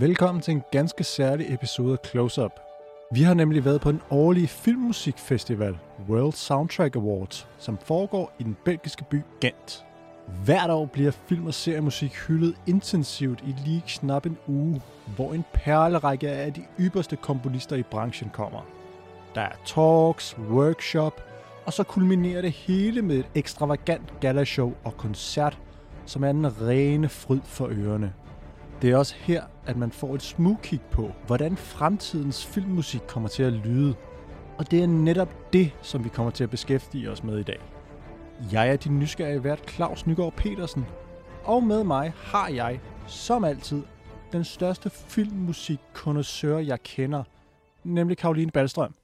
Velkommen til en ganske særlig episode af Close Up. Vi har nemlig været på den årlige filmmusikfestival, World Soundtrack Awards, som foregår i den belgiske by Gent. Hvert år bliver film- og seriemusik hyldet intensivt i lige knap en uge, hvor en perlerække af de ypperste komponister i branchen kommer. Der er talks, workshop, og så kulminerer det hele med et ekstravagant galashow og koncert, som er den rene fryd for ørerne. Det er også her, at man får et smugkig på, hvordan fremtidens filmmusik kommer til at lyde. Og det er netop det, som vi kommer til at beskæftige os med i dag. Jeg er din nysgerrige vært Claus Nygaard Petersen, og med mig har jeg, som altid, den største filmmusik jeg kender, nemlig Karoline Ballstrøm.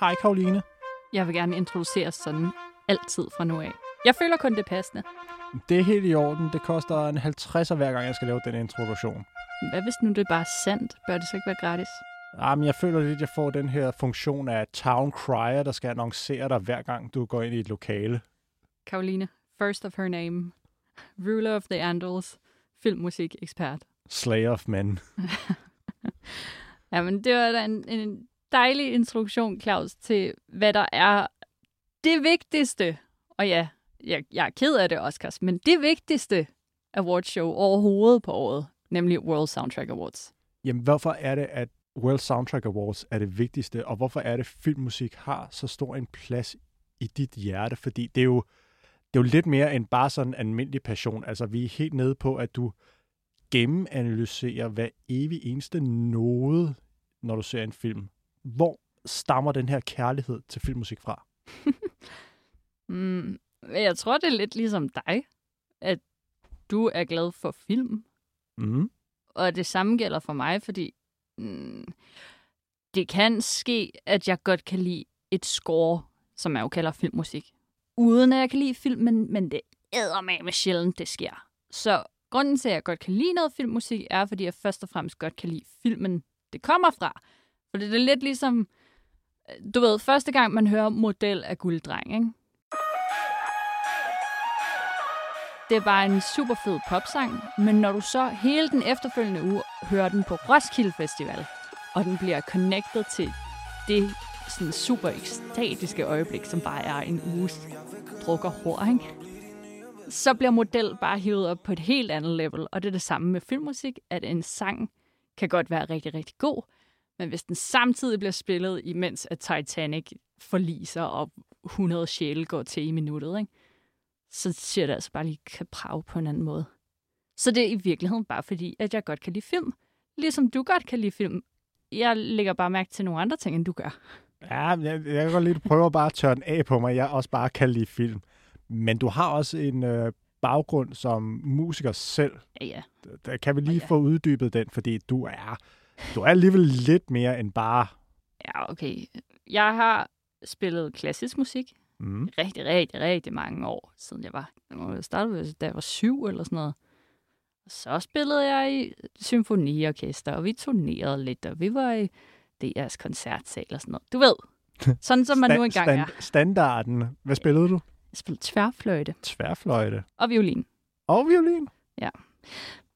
Hej Karoline. Jeg vil gerne introduceres sådan altid fra nu af. Jeg føler kun det passende. Det er helt i orden. Det koster en 50'er hver gang, jeg skal lave den introduktion. Hvad hvis nu det er bare sandt? Bør det så ikke være gratis? Jamen, jeg føler lidt, at jeg får den her funktion af town crier, der skal annoncere dig hver gang, du går ind i et lokale. Karoline, first of her name. Ruler of the Andals. Filmmusik ekspert. Slayer of men. Jamen, det var da en, en dejlig introduktion, Claus, til hvad der er det vigtigste. Og ja, jeg, jeg er ked af det, Oscars, men det vigtigste awardshow overhovedet på året, nemlig World Soundtrack Awards. Jamen, hvorfor er det, at World Soundtrack Awards er det vigtigste, og hvorfor er det, at filmmusik har så stor en plads i dit hjerte? Fordi det er jo, det er jo lidt mere end bare sådan en almindelig passion. Altså, vi er helt nede på, at du gennemanalyserer hver evig eneste node, når du ser en film. Hvor stammer den her kærlighed til filmmusik fra? mm, jeg tror, det er lidt ligesom dig, at du er glad for film. Mm. Og det samme gælder for mig, fordi mm, det kan ske, at jeg godt kan lide et score, som jeg jo kalder filmmusik. Uden at jeg kan lide filmen, men det æder med sjældent, det sker. Så grunden til, at jeg godt kan lide noget filmmusik, er, fordi jeg først og fremmest godt kan lide filmen, det kommer fra. For det er lidt ligesom, du ved, første gang man hører model af gulddreng, ikke? Det er bare en super fed popsang, men når du så hele den efterfølgende uge hører den på Roskilde Festival, og den bliver connected til det sådan super ekstatiske øjeblik, som bare er en uges drukker hår, ikke? så bliver model bare hivet op på et helt andet level. Og det er det samme med filmmusik, at en sang kan godt være rigtig, rigtig god, men hvis den samtidig bliver spillet, imens at Titanic forliser, og 100 sjæle går til i minuttet, ikke? Så siger det altså bare lige kaprav på en anden måde. Så det er i virkeligheden bare fordi, at jeg godt kan lide film. Ligesom du godt kan lide film. Jeg lægger bare mærke til nogle andre ting, end du gør. Ja, jeg, jeg kan godt lidt prøve bare at tørre den af på mig. Jeg også bare kan lide film. Men du har også en øh, baggrund som musiker selv. Ja, ja. Der kan vi lige ja. få uddybet den, fordi du er, du er alligevel lidt mere end bare... Ja, okay. Jeg har spillet klassisk musik mm. rigtig, rigtig, rigtig mange år, siden jeg var, jeg startede, da jeg var syv eller sådan noget. Så spillede jeg i symfoniorkester, og vi turnerede lidt, og vi var i DR's koncertsal og sådan noget. Du ved, sådan som man nu engang er. Standarden. Hvad spillede du? Jeg spillede tværfløjte. Tværfløjte. Og violin. Og violin? Ja.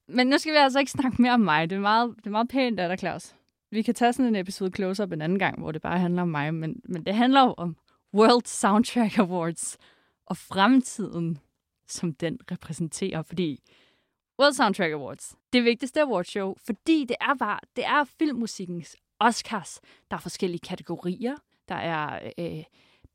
Men nu skal vi altså ikke snakke mere om mig. Det er meget, det er meget pænt af dig, Claus. Vi kan tage sådan en episode close-up en anden gang, hvor det bare handler om mig, men, men det handler jo om World Soundtrack Awards og fremtiden, som den repræsenterer, fordi World Soundtrack Awards, det vigtigste awardshow, fordi det er bare, det er filmmusikkens Oscars. Der er forskellige kategorier. Der er øh,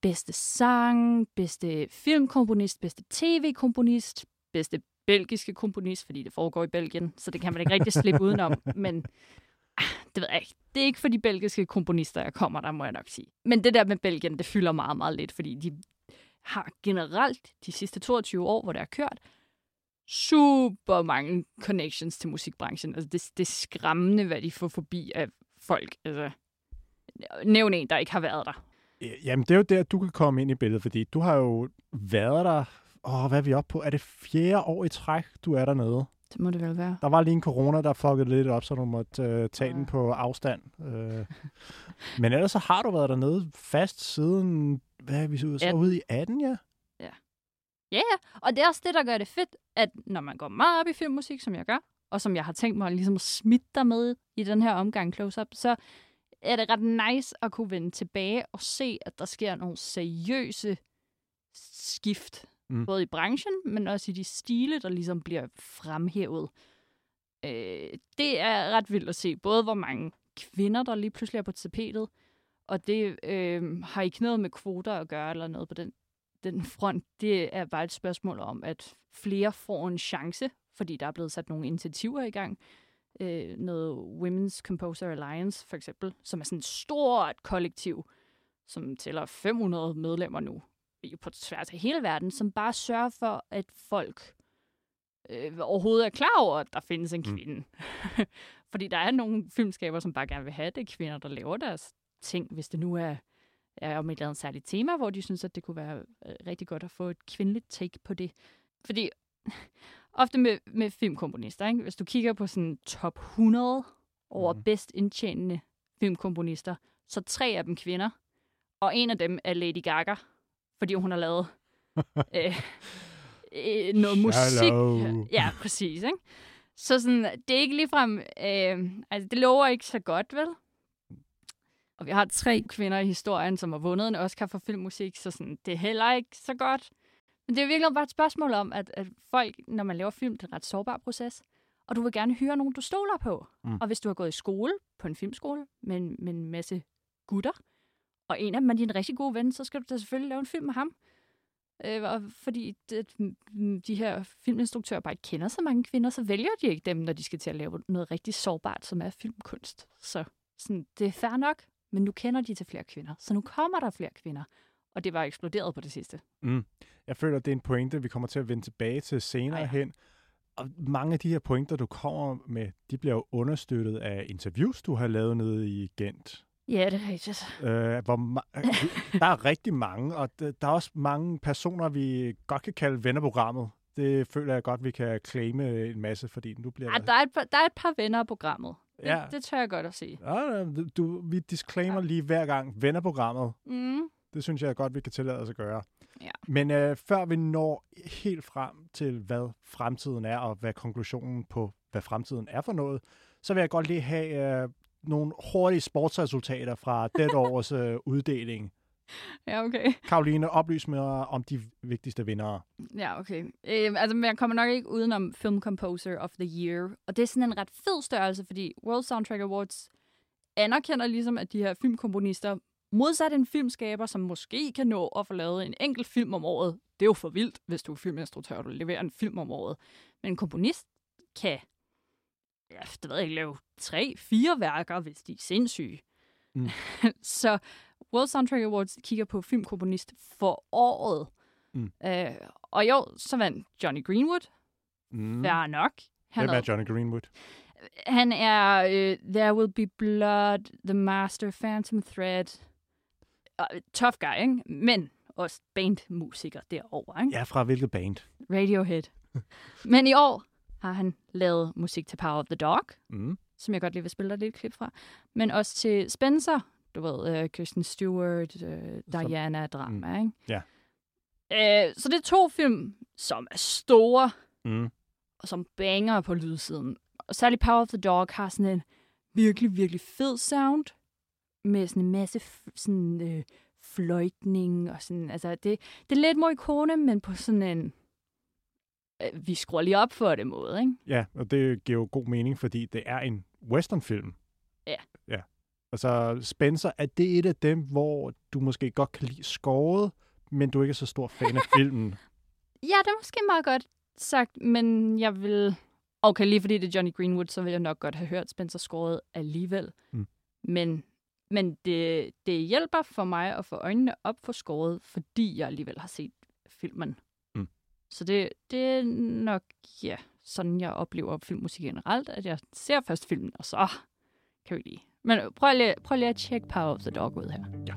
bedste sang, bedste filmkomponist, bedste tv-komponist, bedste belgiske komponist, fordi det foregår i Belgien, så det kan man ikke rigtig slippe udenom. Men det ved jeg ikke. Det er ikke for de belgiske komponister, jeg kommer der, må jeg nok sige. Men det der med Belgien, det fylder meget, meget lidt, fordi de har generelt de sidste 22 år, hvor det er kørt, super mange connections til musikbranchen. Altså, det, det er skræmmende, hvad de får forbi af folk. Altså, nævn en, der ikke har været der. Jamen, det er jo der, du kan komme ind i billedet, fordi du har jo været der... Åh, hvad er vi oppe på? Er det fjerde år i træk, du er dernede? Det må det vel være. Der var lige en corona, der fuckede lidt op, så du måtte uh, tage ja. den på afstand. Uh, men ellers så har du været dernede fast siden, hvad er vi så, så ude i 18, ja? Ja. Ja, ja. Og det er også det, der gør det fedt, at når man går meget op i filmmusik, som jeg gør, og som jeg har tænkt mig ligesom at smitte dig med i den her omgang close-up, så er det ret nice at kunne vende tilbage og se, at der sker nogle seriøse skift. Mm. Både i branchen, men også i de stile, der ligesom bliver fremhævet. Øh, det er ret vildt at se, både hvor mange kvinder, der lige pludselig er på tapetet, og det øh, har ikke noget med kvoter at gøre eller noget på den, den front. Det er bare et spørgsmål om, at flere får en chance, fordi der er blevet sat nogle initiativer i gang. Øh, noget Women's Composer Alliance for eksempel, som er sådan et stort kollektiv, som tæller 500 medlemmer nu jo på tværs af hele verden, som bare sørger for, at folk øh, overhovedet er klar over, at der findes en Mm. kvinde. Mm. Fordi der er nogle filmskaber, som bare gerne vil have det kvinder, der laver deres ting, hvis det nu er, er om et eller andet særligt tema, hvor de synes, at det kunne være øh, rigtig godt at få et kvindeligt take på det. Fordi ofte med, med filmkomponister, ikke? hvis du kigger på sådan top 100 over mm. bedst indtjenende filmkomponister, så tre af dem kvinder, og en af dem er Lady Gaga, fordi hun har lavet øh, øh, noget musik. Ja, præcis. Ikke? Så sådan, det er ikke ligefrem... Øh, altså, det lover ikke så godt, vel? Og vi har tre kvinder i historien, som har vundet en Oscar for filmmusik, så sådan, det er heller ikke så godt. Men det er virkelig bare et spørgsmål om, at, at folk, når man laver film, det er en ret sårbar proces, og du vil gerne hyre nogen, du stoler på. Mm. Og hvis du har gået i skole, på en filmskole, med, med en masse gutter, og en af dem er din rigtig gode ven, så skal du da selvfølgelig lave en film med ham. Øh, og fordi det, de her filminstruktører bare ikke kender så mange kvinder, så vælger de ikke dem, når de skal til at lave noget rigtig sårbart, som er filmkunst. Så sådan, det er fair nok, men nu kender de til flere kvinder, så nu kommer der flere kvinder. Og det var eksploderet på det sidste. Mm. Jeg føler, det er en pointe, vi kommer til at vende tilbage til senere Ej. hen. Og mange af de her pointer, du kommer med, de bliver jo understøttet af interviews, du har lavet nede i Gent. Ja, det er rigtigt. Øh, hvor ma- øh, der er rigtig mange, og der er også mange personer, vi godt kan kalde vennerprogrammet. Det føler jeg godt, vi kan claime en masse, fordi nu bliver Ej, der, er et par, der er et par venner af programmet. Det, Ja. ja. det tør jeg godt at sige. Ja, du, vi disclaimer lige hver gang vennerprogrammet. Mm. Det synes jeg godt, vi kan tillade os at gøre. Ja. Men øh, før vi når helt frem til, hvad fremtiden er, og hvad konklusionen på, hvad fremtiden er for noget, så vil jeg godt lige have øh, nogle hurtige sportsresultater fra dette års øh, uddeling. Ja, okay. Karoline, oplys mig om de vigtigste vindere. Ja, okay. Øh, altså, jeg kommer nok ikke udenom Film Composer of the Year. Og det er sådan en ret fed størrelse, fordi World Soundtrack Awards anerkender ligesom, at de her filmkomponister, modsat en filmskaber, som måske kan nå at få lavet en enkelt film om året, det er jo for vildt, hvis du er filminstruktør, og du leverer en film om året. Men en komponist kan, ja, det ved jeg ikke, lave tre, fire værker, hvis de er sindssyge. Mm. Så World Soundtrack Awards kigger på filmkomponist for året. Mm. Øh, og jo, så vandt Johnny Greenwood. Mm. Fair nok. Han Hvem er, Johnny Greenwood? han er uh, There Will Be Blood, The Master, Phantom Thread. Uh, tough guy, ikke? Men også bandmusiker derovre, ikke? Ja, fra hvilket band? Radiohead. Men i år har han lavet musik til Power of the Dog, Mm. som jeg godt lige vil spille dig lidt klip fra. Men også til Spencer, du ved, uh, Kirsten Stewart, uh, Diana, drama, Mm. ikke? Ja. Uh, så det er to film, som er store, Mm. og som banger på lydsiden. Og særligt Power of the Dog har sådan en virkelig, virkelig fed sound, med sådan en masse sådan, øh, fløjtning, og sådan, altså det, det er lidt morikone, men på sådan en, øh, vi skruer lige op for det måde, ikke? Ja, og det giver jo god mening, fordi det er en westernfilm. Ja. Ja. Altså, Spencer, er det et af dem, hvor du måske godt kan lide skåret, men du ikke er så stor fan af filmen? Ja, det er måske meget godt sagt, men jeg vil... Okay, lige fordi det er Johnny Greenwood, så vil jeg nok godt have hørt Spencer skåret alligevel. Mm. Men, men det, det hjælper for mig at få øjnene op for skåret, fordi jeg alligevel har set filmen. Så det, det er nok, ja, sådan jeg oplever filmmusik generelt, at jeg ser først filmen, og så kan vi lige... Men prøv lige, prøv lige at tjekke Power of the Dog ud her. Ja.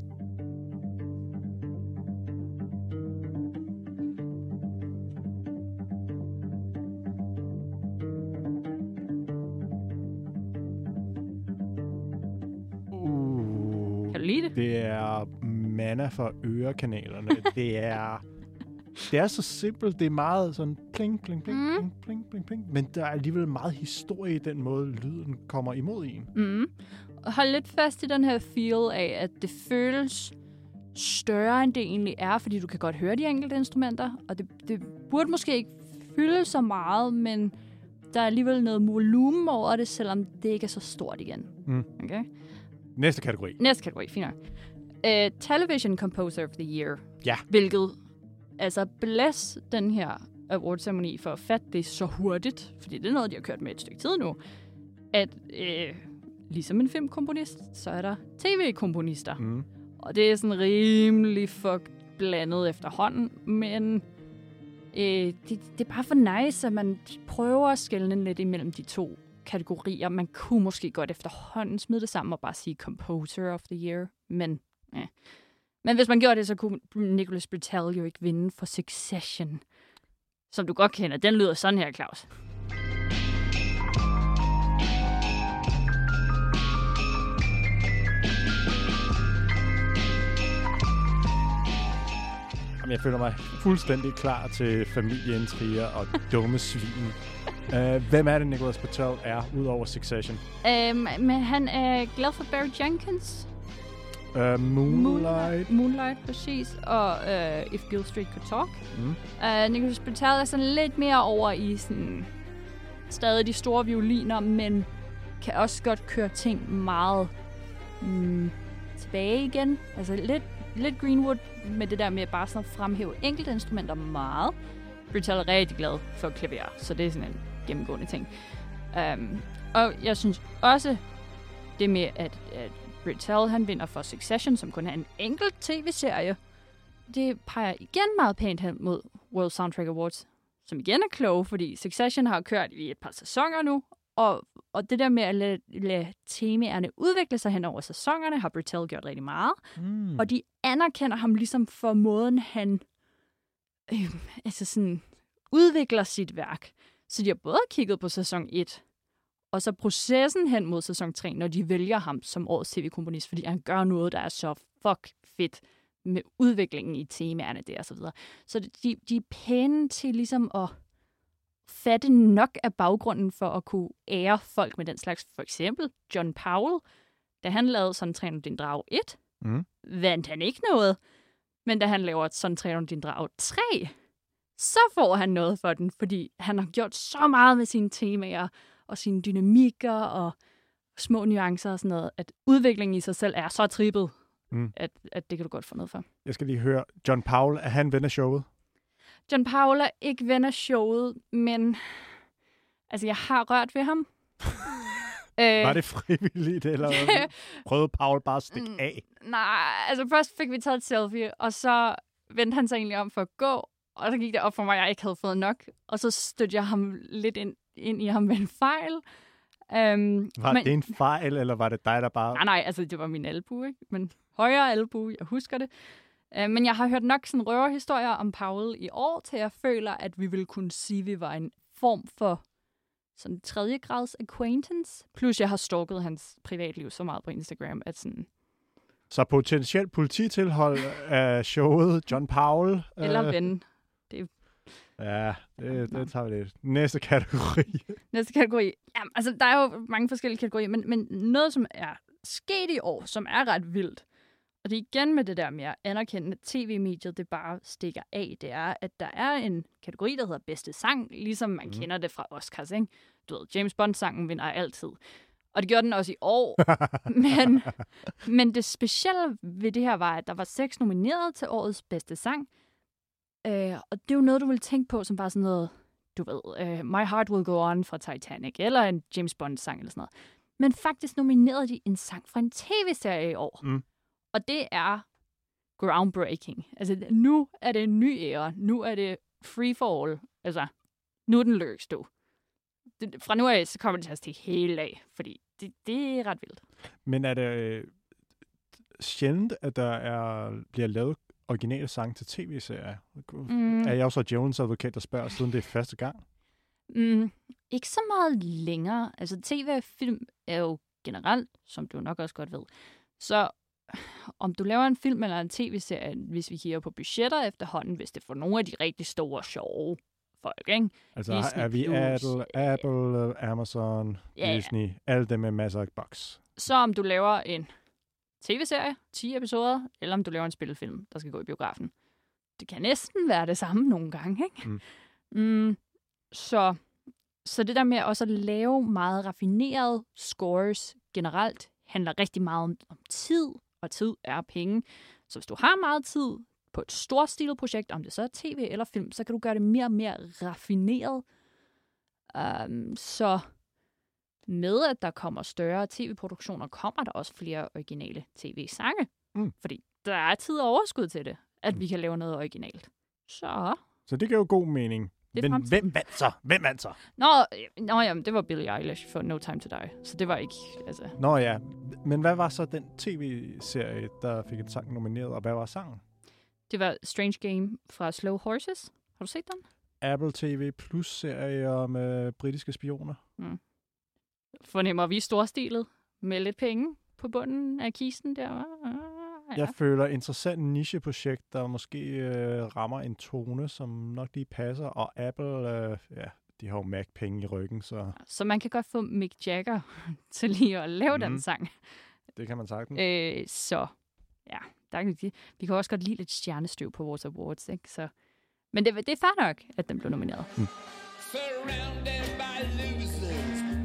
Uh, Kan du lide det? det er manna for ørekanalerne. det er det er så simpelt. Det er meget sådan pling, pling, pling, Mm. pling, pling, pling, pling. Men der er alligevel meget historie i den måde, lyden kommer imod en. Mm. Og hold lidt fast i den her feel af, at det føles større, end det egentlig er, fordi du kan godt høre de enkelte instrumenter, og det, det burde måske ikke fylde så meget, men der er alligevel noget volumen over det, selvom det ikke er så stort igen. Mm. Okay? Næste kategori. Næste kategori, fint nok. Uh, Television Composer of the Year. Ja. Hvilket, altså bless den her awardceremoni for at fatte det så hurtigt, fordi det er noget, de har kørt med et stykke tid nu, at øh, ligesom en filmkomponist, så er der tv-komponister. Mm. Og det er sådan rimelig fuck blandet efterhånden, men øh, det, det er bare for nice, at man prøver at skelne lidt imellem de to kategorier. Man kunne måske godt efterhånden smide det sammen og bare sige Composer of the Year, men ja. Men hvis man gjorde det, så kunne Nicholas Britell jo ikke vinde for Succession, som du godt kender. Den lyder sådan her, Claus. Jamen, jeg føler mig fuldstændig klar til familieintriger og dumme svin. Uh, hvem er det, Nicholas Patel er, udover Succession? Øhm, men han er glad for Barry Jenkins. Uh, Moonlight. Moonlight, præcis. Og uh, If Gill Street Could Talk. Mm. Uh, Nicholas Britell er sådan lidt mere over i sådan stadig de store violiner, men kan også godt køre ting meget mm, tilbage igen. Altså lidt, lidt Greenwood med det der med bare sådan at fremhæve enkelte instrumenter meget. Britell er rigtig glad for klaver, så det er sådan en gennemgående ting. Um, og jeg synes også det med, at, at Britell han vinder for Succession, som kun er en enkelt tv-serie, det peger igen meget pænt hen mod World Soundtrack Awards, som igen er kloge, fordi Succession har kørt i et par sæsoner nu, og, og det der med at lade, lade temaerne udvikle sig hen over sæsonerne, har Britell gjort rigtig meget. Mm. Og de anerkender ham ligesom for måden, han øh, altså sådan, udvikler sit værk. Så de har både kigget på sæson 1, og så processen hen mod sæson 3, når de vælger ham som årets tv-komponist, fordi han gør noget, der er så fuck fedt med udviklingen i temaerne der og så videre. Så de, de er pæne til ligesom at fatte nok af baggrunden for at kunne ære folk med den slags. For eksempel John Powell, da han lavede sådan træner din drag 1, Mm. vandt han ikke noget. Men da han laver sådan træner din drag 3, så får han noget for den, fordi han har gjort så meget med sine temaer og sine dynamikker og små nuancer og sådan noget, at udviklingen i sig selv er så trippet, Mm. at, at det kan du godt få noget for. Jeg skal lige høre, John Powell, er han ven af showet? John Powell er ikke ven af showet, men altså, jeg har rørt ved ham. øh, Var det frivilligt, eller prøvede Powell bare at stikke Mm. af? Nej, altså først fik vi taget et selfie, og så vendte han sig egentlig om for at gå, og så gik det op for mig, at jeg ikke havde fået nok. Og så stødte jeg ham lidt ind, ind i ham ved en fejl. Um, Var men... det en fejl, eller var det dig, der bare... Nej, nej, altså det var min albu, ikke? Men højre albu, jeg husker det. Uh, men jeg har hørt nok sådan røverhistorier om Powell i år, til jeg føler, at vi ville kunne sige, at vi var en form for sådan tredje grads acquaintance. Plus jeg har stalket hans privatliv så meget på Instagram, at sådan, Så potentielt polititilhold af showet, John Powell. eller øh, ven. Ja, det, det tager vi lidt. Næste kategori. Næste kategori. Jamen, altså, der er jo mange forskellige kategorier, men, men noget, som er sket i år, som er ret vildt, og det er igen med det der med at anerkende, at tv-mediet det bare stikker af, det er, at der er en kategori, der hedder bedste sang, ligesom man mm. kender det fra Oscars, ikke? Du ved, James Bond-sangen vinder altid. Og det gjorde den også i år. men, men det specielle ved det her var, at der var seks nomineret til årets bedste sang. Øh, og det er jo noget, du vil tænke på, som bare sådan noget, du ved, uh, My Heart Will Go On fra Titanic, eller en James Bond-sang eller sådan noget. Men faktisk nominerede de en sang fra en tv-serie i år. Mm. Og det er groundbreaking. Altså, nu er det en ny æra. Nu er det free for all. Altså, nu er den løs, du. Det, fra nu af, så kommer det til at stikke hele af, fordi det, det er ret vildt. Men er det øh, sjældent, at der er, bliver lavet originale sange til tv-serier? Mm. Er jeg også så Jones advokat, der spørger, siden det er første gang? Mm, ikke så meget længere. Altså, tv og film er jo generelt, som du nok også godt ved, så om du laver en film eller en tv-serie, hvis vi kigger på budgetter efterhånden, hvis det får nogle af de rigtig store, sjove folk, ikke? Altså, Disney er vi Plus, Apple, øh, Apple, øh, Amazon, Ja, ja. Disney, alle dem med masser af box. Så om du laver en tv-serie, 10 episoder, eller om du laver en spillefilm, der skal gå i biografen. Det kan næsten være det samme nogle gange, ikke? Mm. Mm, så, så det der med også at lave meget raffinerede scores generelt, handler rigtig meget om, om tid, og tid er penge. Så hvis du har meget tid på et storstilet projekt, om det så er tv eller film, så kan du gøre det mere og mere raffineret. Um, så med at der kommer større tv-produktioner, kommer der også flere originale tv-sange. Mm. Fordi der er tid og overskud til det, at Mm. vi kan lave noget originalt. Så... Så det giver jo god mening. Men fremtiden. hvem vandt så? Hvem vandt så? Nå, øh, nå jamen, det var Billie Eilish for No Time To Die. Så det var ikke... Altså, Nå ja, men hvad var så den tv-serie, der fik en sang nomineret, og hvad var sangen? det var Strange Game fra Slow Horses. Har du set den? Apple TV Plus serie om øh, britiske spioner. Fornemmer vi storstilet med lidt penge på bunden af kisten der. Ah, Ja. Jeg føler interessant nicheprojekt, der måske øh, rammer en tone, som nok lige passer, og Apple, øh, ja, de har jo Mac-penge i ryggen, så Så man kan godt få Mick Jagger til lige at lave mm. den Mhm. sang. det kan man sagtens. Øh, så ja, der kan vi, vi kan også godt lide lidt stjernestøv på vores awards, ikke? Så, men det, det er fair nok, at den blev nomineret. Surrounded by losers,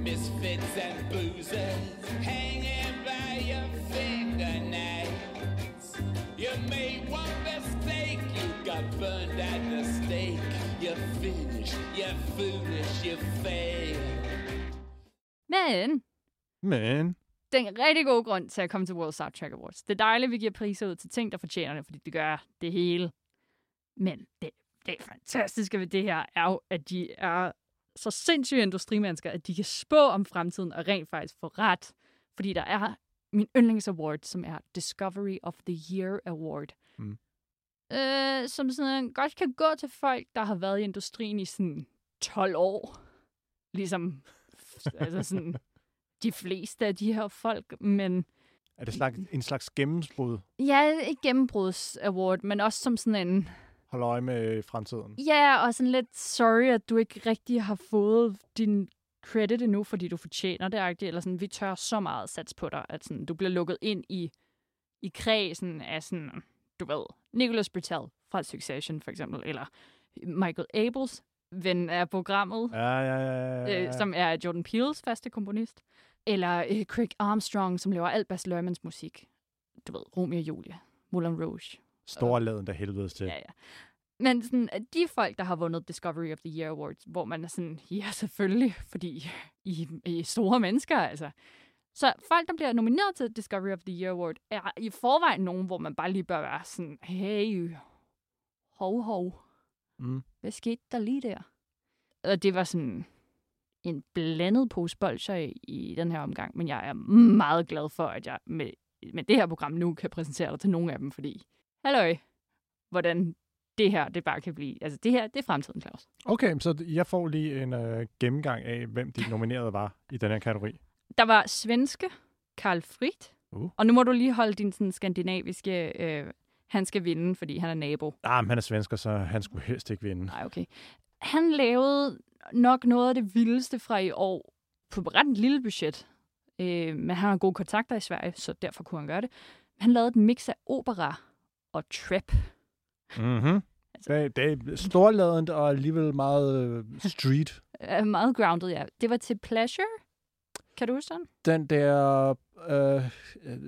misfits and boozers, hanging by your fingernails. You made one mistake, you got burned at the stake. You're finished, you're foolish, you fail. Men Men, det er en rigtig god grund til at komme til World Soundtrack Awards. Det er dejligt, at vi giver priser ud til ting, der fortjener det, fordi det gør det hele. Men det, det fantastiske ved det her er jo, at de er så sindssyge industrimennesker, at de kan spå om fremtiden og rent faktisk få ret. Fordi der er min yndlingsaward, som er Discovery of the Year Award. Mm. Øh, som sådan godt kan gå til folk, der har været i industrien i sådan 12 år. Ligesom altså sådan, de fleste af de her folk, men er det slags, en slags gennembrud? ja, ikke gennembruds-award, men også som sådan en, Hold øje med fremtiden. ja, og sådan lidt sorry, at du ikke rigtig har fået din credit endnu, fordi du fortjener det, eller sådan, vi tør så meget sats på dig, at sådan, du bliver lukket ind i, i kredsen af sådan, du ved, Nicholas Bertel fra Succession for eksempel, eller Michael Abels, ven af programmet, Ja, ja, ja. ja, ja. øh, som er Jordan Peels faste komponist. Eller øh, Craig Armstrong, som laver alt Bas Lermans musik. Du ved, Romeo og Julia, Moulin Rouge. Storladen der helvedes til. Ja, ja. Men sådan, de folk, der har vundet Discovery of the Year Awards, hvor man er sådan, ja, selvfølgelig, fordi I, I er store mennesker, altså. Så folk, der bliver nomineret til Discovery of the Year Award, er i forvejen nogen, hvor man bare lige bør være sådan, hey, hov, hov, Mm. hvad skete der lige der? Og det var sådan en blandet pose bolcher i, i den her omgang, men jeg er meget glad for, at jeg med, med det her program nu kan præsentere dig til nogle af dem, fordi, halløj, hvordan det her, det bare kan blive, altså det her, det er fremtiden, Claus. Okay, så jeg får lige en øh, gennemgang af, hvem de nominerede var i den her kategori. Der var svenske Karl Frit, Uh. og nu må du lige holde din sådan, skandinaviske, øh, han skal vinde, fordi han er nabo. Ah, men han er svensker, så han skulle helst ikke vinde. Nej, okay. Han lavede nok noget af det vildeste fra i år på ret lille budget. Øh, men han har gode kontakter i Sverige, så derfor kunne han gøre det. Han lavede et mix af opera og trap. Mhm. Altså- Det, det er storladent og alligevel meget øh, street. Meget grounded, ja. Det var til Pleasure. Kan du huske den? Den der, øh,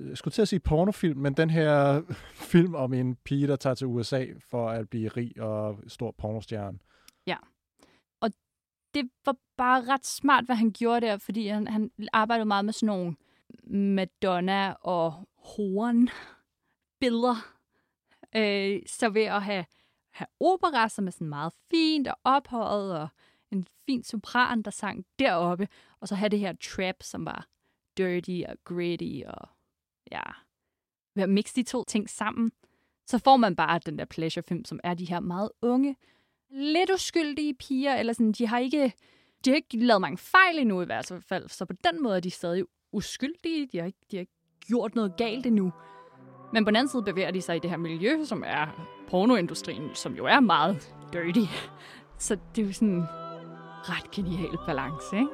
jeg skulle til at sige pornofilm, men den her film om en pige, der tager til USA for at blive rig og stor pornostjerne. det var bare ret smart, hvad han gjorde der, fordi han, han arbejdede meget med sådan nogle Madonna og horn billeder. Øh, så ved at have, have opera, som er sådan meget fint og ophøjet, og en fin sopran, der sang deroppe, og så have det her trap, som var dirty og gritty, og ja, ved at mixe de to ting sammen, så får man bare den der pleasure-film, som er de her meget unge, lidt uskyldige piger, eller sådan, de har ikke, de har ikke lavet mange fejl endnu i hvert fald, så på den måde er de stadig uskyldige, de har ikke, de har ikke gjort noget galt endnu. Men på den anden side bevæger de sig i det her miljø, som er pornoindustrien, som jo er meget dirty. Så det er jo sådan en ret genial balance, ikke?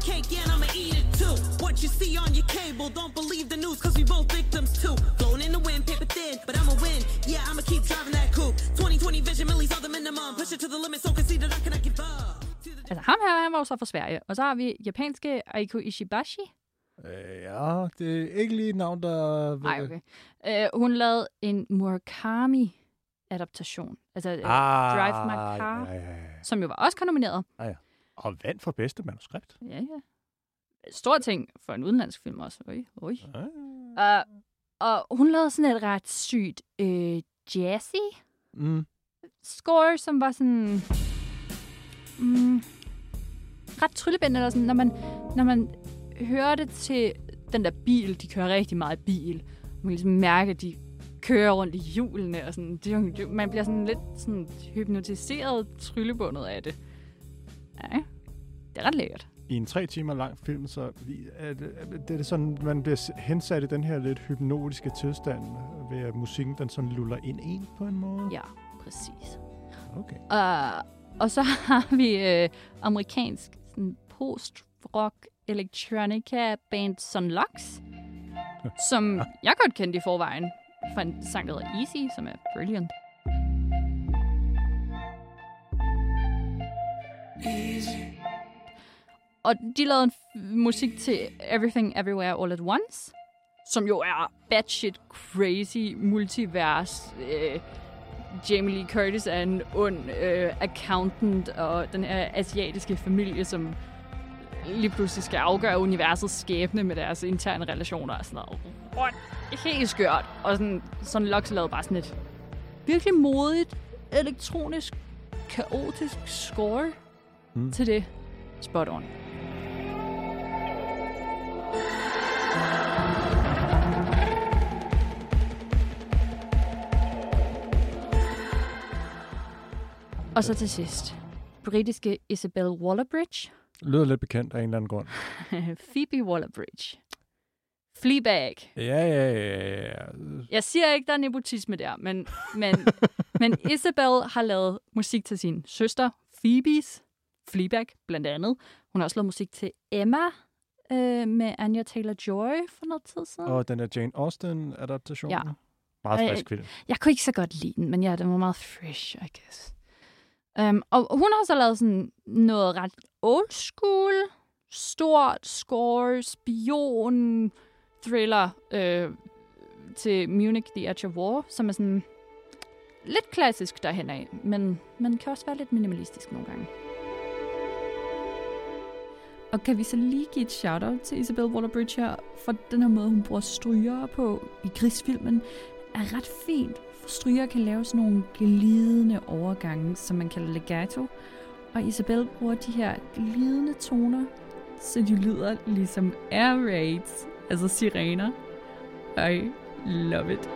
Cake and I'ma eat it too. What you see on your cable, don't believe the news, cause we both victims too. Flown in the wind, paper thin, but I'ma win. Yeah, I'ma keep driving that coupe. 2020 vision, millies are the minimum. Push it to the limit, so conceited I cannot give up. Altså ham her, han var jo så fra Sverige. Og så har vi japanske Aiko Ishibashi. Øh, ja, det er ikke lige et navn, der... Nej, okay. Øh, hun lavede en Murakami-adaptation. Altså ah, Ah, Drive My Car, Ja, ja, ja. som jo var også nomineret. Og vandt for bedste manuskript. Ja, ja. Stor ting for en udenlandsk film også. Oj, oj. Ja. Uh, og hun lavede sådan et ret sygt øh, jazzy Mm. score, som var sådan... Mm, ret tryllebændende, eller sådan, når man, når man hører det til den der bil, de kører rigtig meget bil. Man kan ligesom mærke, at de kører rundt i hjulene, og sådan, det, det, man bliver sådan lidt sådan hypnotiseret tryllebundet af det. Ja, det er ret lækkert. I en tre timer lang film, så er det, er det er sådan, man bliver hensat i den her lidt hypnotiske tilstand, ved at musikken den sådan luller ind en på en måde. Ja, præcis. Okay. Uh, og så har vi øh, amerikansk sådan post-rock electronica band Sunlux, som jeg godt kendte i forvejen fra en sang, der hedder Easy, som er brilliant. Og de lavede en f- musik til Everything Everywhere All at Once, som jo er batshit crazy multivers. Øh, Jamie Lee Curtis er en ond øh, accountant, og den her asiatiske familie, som lige pludselig skal afgøre universets skæbne med deres interne relationer og sådan noget. What? Helt skørt. Og sådan, sådan Lux lavede bare sådan et virkelig modigt, elektronisk, kaotisk score Mm. mm. til det. Spot on. Og så til sidst, britiske Isabel Waller-Bridge. Lyder lidt bekendt af en eller anden grund. Phoebe Waller-Bridge. Fleabag. Ja, ja, ja, ja. Jeg siger ikke, der er nepotisme der, men, men, men Isabel har lavet musik til sin søster, Phoebes, Fleabag blandt andet. Hun har også lavet musik til Emma øh, med Anya Taylor-Joy for noget tid siden. Og den er Jane Austen-adaptation. Ja. Meget Øh, frisk film. Jeg kunne ikke så godt lide den, men ja, den var meget fresh, I guess. Um, og hun har så lavet sådan noget ret old school, stort score, spion, thriller øh, til Munich The Edge of War, som er sådan lidt klassisk derhen af, men, men kan også være lidt minimalistisk nogle gange. Og kan vi så lige give et shout-out til Isabel Waller-Bridge her, for den her måde, hun bruger stryger på i krigsfilmen, er ret fint. Stryger kan lave sådan nogle glidende overgange, som man kalder legato. Og Isabel bruger de her glidende toner, så de lyder ligesom air raids, altså sirener. I love it.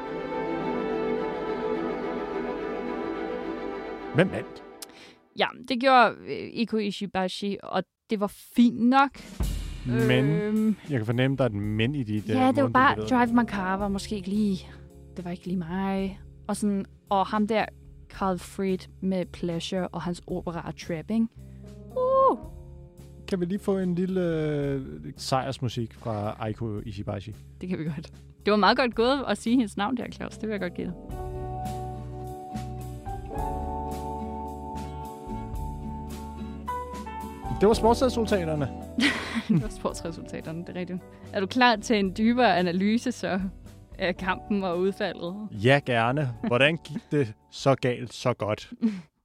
Hvem vandt? Ja, det gjorde øh, Iko Ishibashi, og det var fint nok. Men Øhm, jeg kan fornemme, der er et men i de der ja, det var bare. Drive My Car var måske ikke lige, det var ikke lige mig. Og, sådan, og ham der, Carl Fried med Pleasure og hans opera Trapping. Uh, Kan vi lige få en lille øh, sejrsmusik fra Aiko Ishibashi? det kan vi godt. Det var meget godt gået at sige hendes navn der, Claus. Det vil jeg godt give dig. Det var sportsresultaterne. det var sportsresultaterne, det er rigtigt. Er du klar til en dybere analyse så af kampen og udfaldet? Ja, gerne. Hvordan gik det så galt, så godt?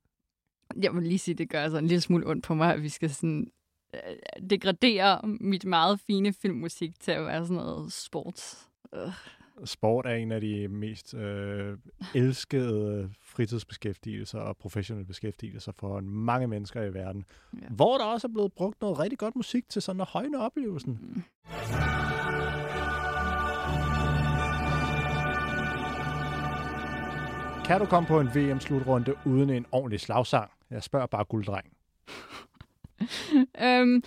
Jeg vil lige sige, det gør altså en lille smule ondt på mig, at vi skal sådan øh, degradere mit meget fine filmmusik til at være sådan noget sports. Øh. Sport er en af de mest øh, elskede fritidsbeskæftigelser og professionelle beskæftigelser for mange mennesker i verden. Ja. Hvor der også er blevet brugt noget rigtig godt musik til sådan at højne oplevelsen. Mm. Kan du komme på en VM-slutrunde uden en ordentlig slagsang? Jeg spørger bare gulddreng. øhm,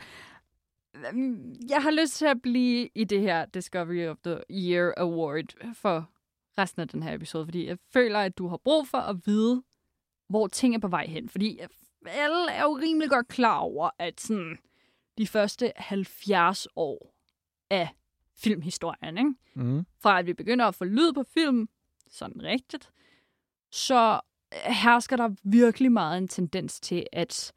Øhm, Jeg har lyst til at blive i det her Discovery of the Year Award for resten af den her episode, fordi jeg føler, at du har brug for at vide, hvor ting er på vej hen. Fordi alle er jo rimelig godt klar over, at sådan, de første 70 år af filmhistorien, ikke? Mm. fra at vi begynder at få lyd på film, sådan rigtigt, så øh, hersker der virkelig meget en tendens til, at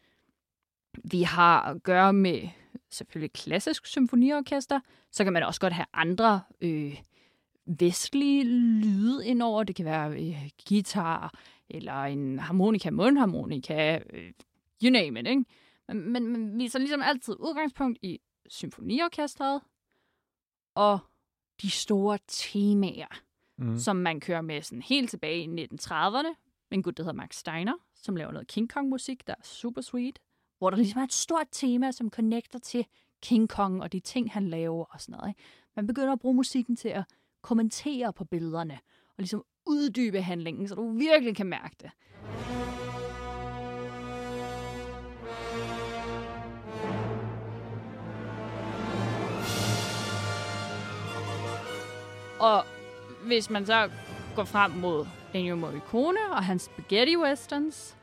vi har at gøre med selvfølgelig klassisk symfoniorkester, så kan man også godt have andre øh, vestlige lyde indover. Det kan være øh, guitar, eller en harmonika, mundharmonika, øh, you name it, ikke? Men, men, men vi er så ligesom altid udgangspunkt i symfoniorkestret og de store temaer, mm. som man kører med sådan helt tilbage i 1930'erne. En gut, der hedder Max Steiner, som laver noget King Kong-musik, der er super sweet. Hvor der ligesom er et stort tema, som connecter til King Kong og de ting, han laver og sådan noget. Ikke? Man begynder at bruge musikken til at kommentere på billederne og ligesom uddybe handlingen, så du virkelig kan mærke det. Og hvis man så går frem mod Ennio Morricone og hans spaghetti westerns,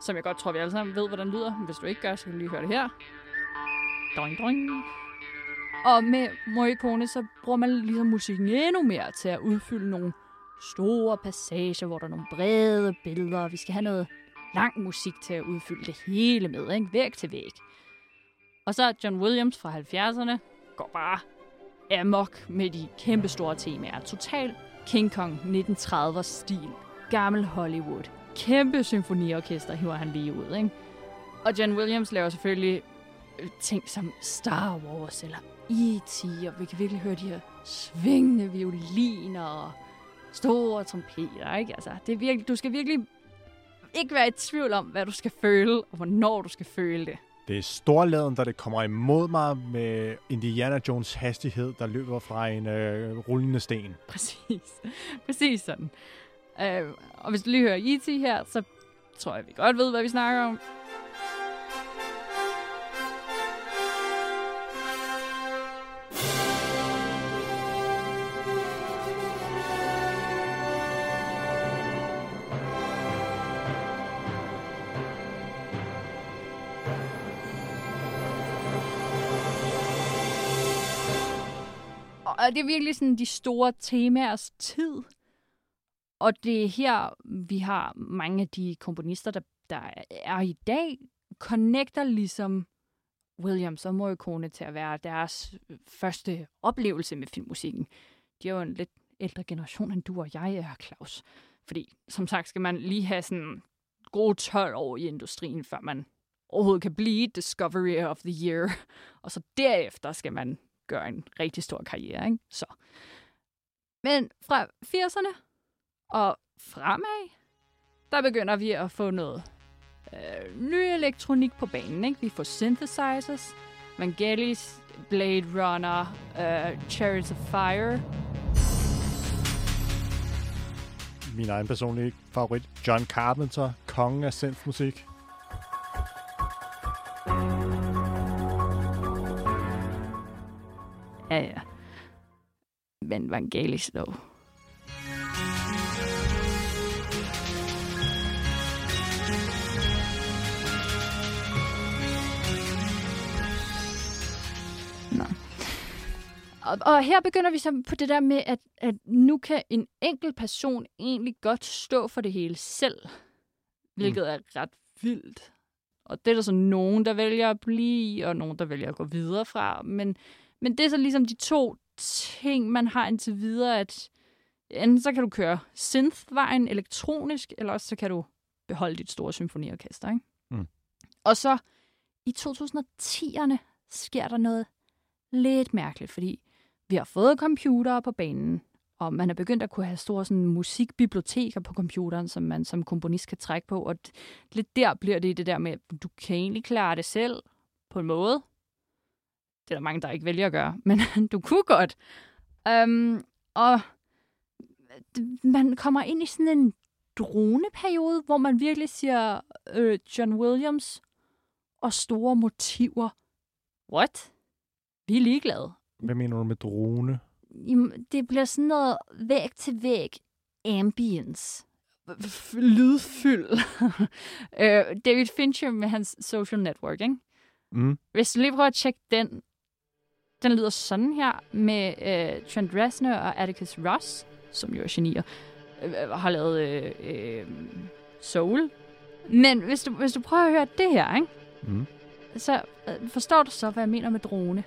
som jeg godt tror, vi alle sammen ved, hvordan lyder. Hvis du ikke gør, så kan du lige høre det her. Doing, doing. Og med Morricone, så bruger man ligesom musikken endnu mere til at udfylde nogle store passager, hvor der er nogle brede billeder. Vi skal have noget lang musik til at udfylde det hele med, ikke? Væg til væg. Og så John Williams fra 70'erne går bare amok med de kæmpe store temaer. Total King Kong 1930'er stil. Gammel Hollywood. Kæmpe symfoniorkester hiver han lige ud, ikke? Og John Williams laver selvfølgelig øh, ting som Star Wars eller E.T., og vi kan virkelig høre de her svingende violiner og store trompeter, ikke? Altså, det er virkelig, du skal virkelig ikke være i tvivl om, hvad du skal føle, og hvornår du skal føle det. Det er storladen, der det kommer imod mig med Indiana Jones hastighed, der løber fra en øh, rullende sten. Præcis. Præcis sådan. Øh, og hvis du lige hører E.T. her, så tror jeg, vi godt ved, hvad vi snakker om. Og det er virkelig sådan de store temaers tid. Og det er her, vi har mange af de komponister, der, der er i dag, connecter ligesom Williams og Morricone til at være deres første oplevelse med filmmusikken. De er jo en lidt ældre generation, end du og jeg er, Claus. Fordi, som sagt, skal man lige have sådan gode 12 år i industrien, før man overhovedet kan blive Discovery of the Year. Og så derefter skal man gøre en rigtig stor karriere, ikke? Så. Men fra 80'erne og fremad, der begynder vi at få noget øh, ny elektronik på banen, ikke? Vi får synthesizers, Vangelis, Blade Runner, øh, Chariots of Fire. Min egen personlige favorit, John Carpenter, kongen af synthmusik. Ja, ja. Men Vangelis dog. Nå. Og, og her begynder vi så på det der med, at, at nu kan en enkelt person egentlig godt stå for det hele selv. Hvilket er ret vildt. Og det er der så nogen, der vælger at blive, og nogen, der vælger at gå videre fra. Men, men det er så ligesom de to ting, man har indtil videre, at enten så kan du køre synthvejen elektronisk, eller også så kan du beholde dit store symfoniorkester. Ikke? Mm. Og så i 2010'erne sker der noget lidt mærkeligt, fordi vi har fået computere på banen, og man er begyndt at kunne have store sådan, musikbiblioteker på computeren, som man som komponist kan trække på, og lidt der bliver det det der med, at du kan egentlig klare det selv på en måde. Det er der mange, der ikke vælger at gøre, men du kunne godt. Um, og man kommer ind i sådan en droneperiode, hvor man virkelig siger øh, John Williams og store motiver. what? Vi er ligeglade. Hvad mener du med drone? Det bliver sådan noget væg til væg ambience. Lydfyld. øh, David Fincher med hans social network, ikke? Mm. Hvis du lige prøver at tjekke den, den lyder sådan her med øh, Trent Reznor og Atticus Ross, som jo er genier, øh, har lavet øh, øh, Soul. Men hvis du, hvis du prøver at høre det her, ikke? Mm. så øh, forstår du så, hvad jeg mener med drone.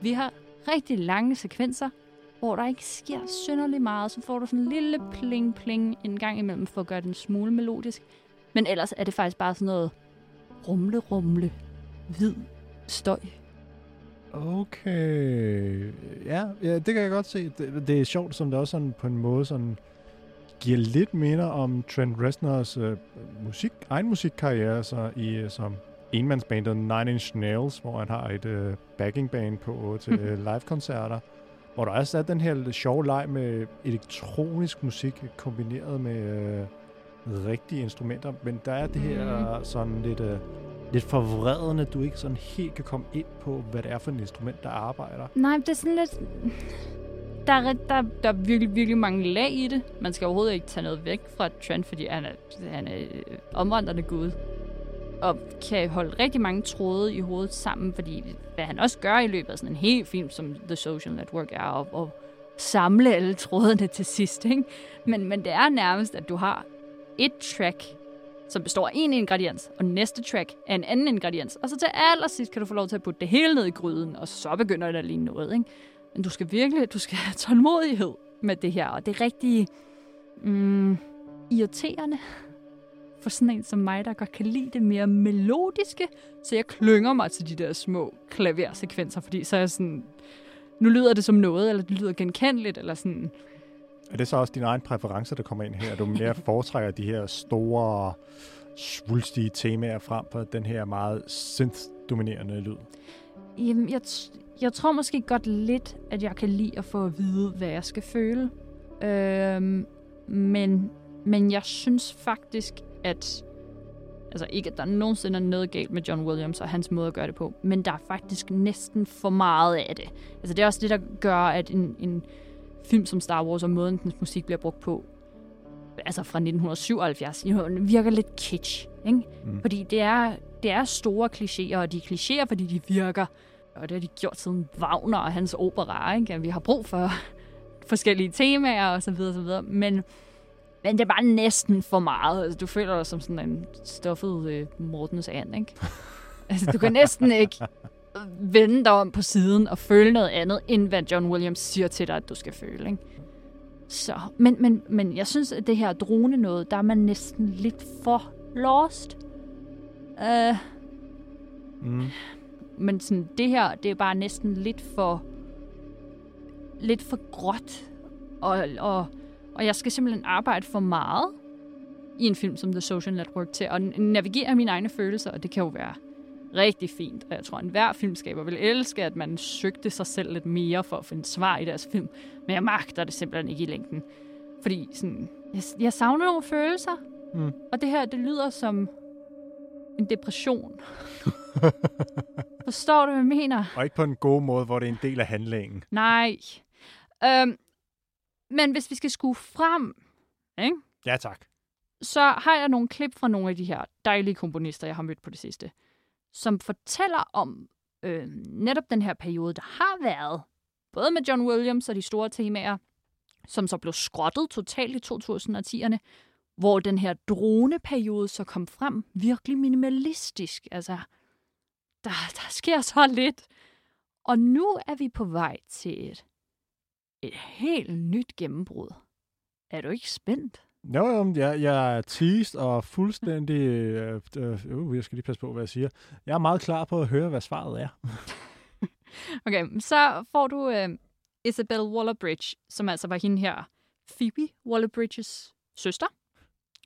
Vi har rigtig lange sekvenser, hvor der ikke sker synderligt meget. Så får du sådan en lille pling-pling en gang imellem for at gøre den en smule melodisk. Men ellers er det faktisk bare sådan noget rumle-rumle, hvid støj. Okay. Ja, ja, det kan jeg godt se. Det, det er sjovt, som det også sådan på en måde sådan giver lidt minder om Trent Reznors øh, musik, egen musikkarriere så i, øh, som enmandsbandet Nine Inch Nails, hvor han har et øh, backing band på til øh, live-koncerter, hvor der også er den her sjove leg med elektronisk musik kombineret med øh, rigtige instrumenter, men der er det her sådan lidt, øh, lidt forvredende, du ikke sådan helt kan komme ind på, hvad det er for et instrument, der arbejder. Nej, det er sådan lidt... Der er, der, der er virkelig, virkelig mange lag i det. Man skal overhovedet ikke tage noget væk fra Trent, fordi han er, han er øh, omvandrende gud. Og kan holde rigtig mange tråde i hovedet sammen, fordi hvad han også gør i løbet af sådan en hel film, som The Social Network er, og, og samle alle trådene til sidst. Ikke? Men, men det er nærmest, at du har et track, som består af en ingrediens, og næste track er en anden ingrediens. Og så til allersidst kan du få lov til at putte det hele ned i gryden, og så begynder det at ligne noget. Ikke? Men du skal virkelig du skal have tålmodighed med det her, og det er rigtig mm, irriterende for sådan en som mig, der godt kan lide det mere melodiske, så jeg klynger mig til de der små klaversekvenser, fordi så er jeg sådan, nu lyder det som noget, eller det lyder genkendeligt, eller sådan, Er det så også dine egne præferencer, der kommer ind her? Du mere foretrækker de her store, svulstige temaer frem for den her meget synth-dominerende lyd? Jamen, jeg, jeg tror måske godt lidt, at jeg kan lide at få at vide, hvad jeg skal føle. Øhm, men, men jeg synes faktisk, at... Altså ikke, at der nogensinde er noget galt med John Williams og hans måde at gøre det på, men der er faktisk næsten for meget af det. Altså det er også det, der gør, at en, en film som Star Wars og måden, dens musik bliver brugt på, altså fra 1977, den virker lidt kitsch, ikke? Mm. Fordi det er, det er store klichéer, og de er klichéer, fordi de virker. Og det har de gjort siden Wagner og hans opera, ikke? Vi har brug for forskellige temaer og så videre, så videre. Men, men det er bare næsten for meget. Altså, du føler dig som sådan en stoffet øh, Mortens and, ikke? altså, du kan næsten ikke vende dig om på siden og føle noget andet, end hvad John Williams siger til dig, at du skal føle, ikke? Så, men, men, men jeg synes, at det her drone noget, der er man næsten lidt for lost. Uh, Mm. men sådan, det her, det er bare næsten lidt for lidt for gråt. Og, og, og jeg skal simpelthen arbejde for meget i en film som The Social Network til at navigere mine egne følelser, og det kan jo være rigtig fint. Og jeg tror, at enhver filmskaber vil elske, at man søgte sig selv lidt mere for at finde svar i deres film. Men jeg magter det simpelthen ikke i længden. Fordi sådan, jeg, jeg savner nogle følelser, Mm. og det her, det lyder som en depression. Forstår du, hvad jeg mener? Og ikke på en god måde, hvor det er en del af handlingen. Nej. Øhm, men hvis vi skal skue frem, ikke? Ja, tak. så har jeg nogle klip fra nogle af de her dejlige komponister, jeg har mødt på det sidste, som fortæller om øh, netop den her periode, der har været, både med John Williams og de store temaer, som så blev skrottet totalt i 2010'erne, hvor den her droneperiode så kom frem virkelig minimalistisk. Altså, der, der sker så lidt. Og nu er vi på vej til et, et helt nyt gennembrud. Er du ikke spændt? Jo, jo, jeg, jeg er teased og fuldstændig... Øh, øh, uh, jeg skal lige passe på, hvad jeg siger. Jeg er meget klar på at høre, hvad svaret er. Okay, så får du øh, Isabel Waller-Bridge, som altså var hende her, Phoebe Waller-Bridges søster,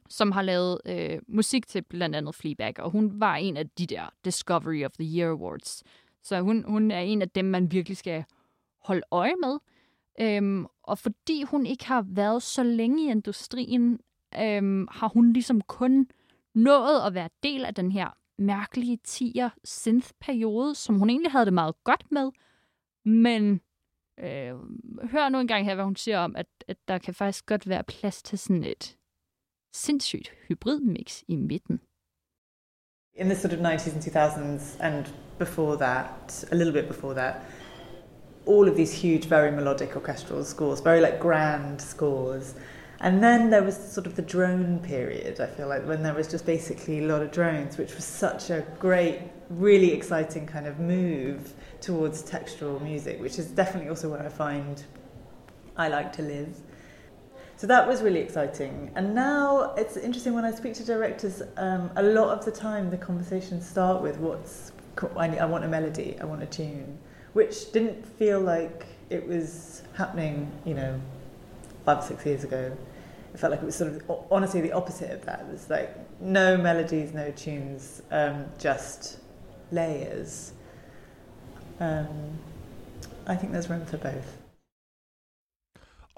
som har lavet øh, musik til blandt andet Fleabag, og hun var en af de der Discovery of the Year Awards. Så hun, hun er en af dem, man virkelig skal holde øje med. Øhm, og fordi hun ikke har været så længe i industrien, øhm, har hun ligesom kun nået at være del af den her mærkelige 10'er synth-periode, som hun egentlig havde det meget godt med. Men øh, hør nu engang her, hvad hun siger om, at, at der kan faktisk godt være plads til sådan et sindssygt hybridmix i midten. in the sort of 90s and 2000s and before that, a little bit before that, all of these huge, very melodic orchestral scores, very like grand scores. And then there was sort of the drone period, I feel like, when there was just basically a lot of drones, which was such a great, really exciting kind of move towards textural music, which is definitely also where I find I like to live. So that was really exciting. And now it's interesting when I speak to directors, um, a lot of the time the conversations start with what's, I want a melody, I want a tune, which didn't feel like it was happening, you know, five six years ago. It felt like it was sort of honestly the opposite of that. It was like no melodies, no tunes, um, just layers. Um, I think there's room for both.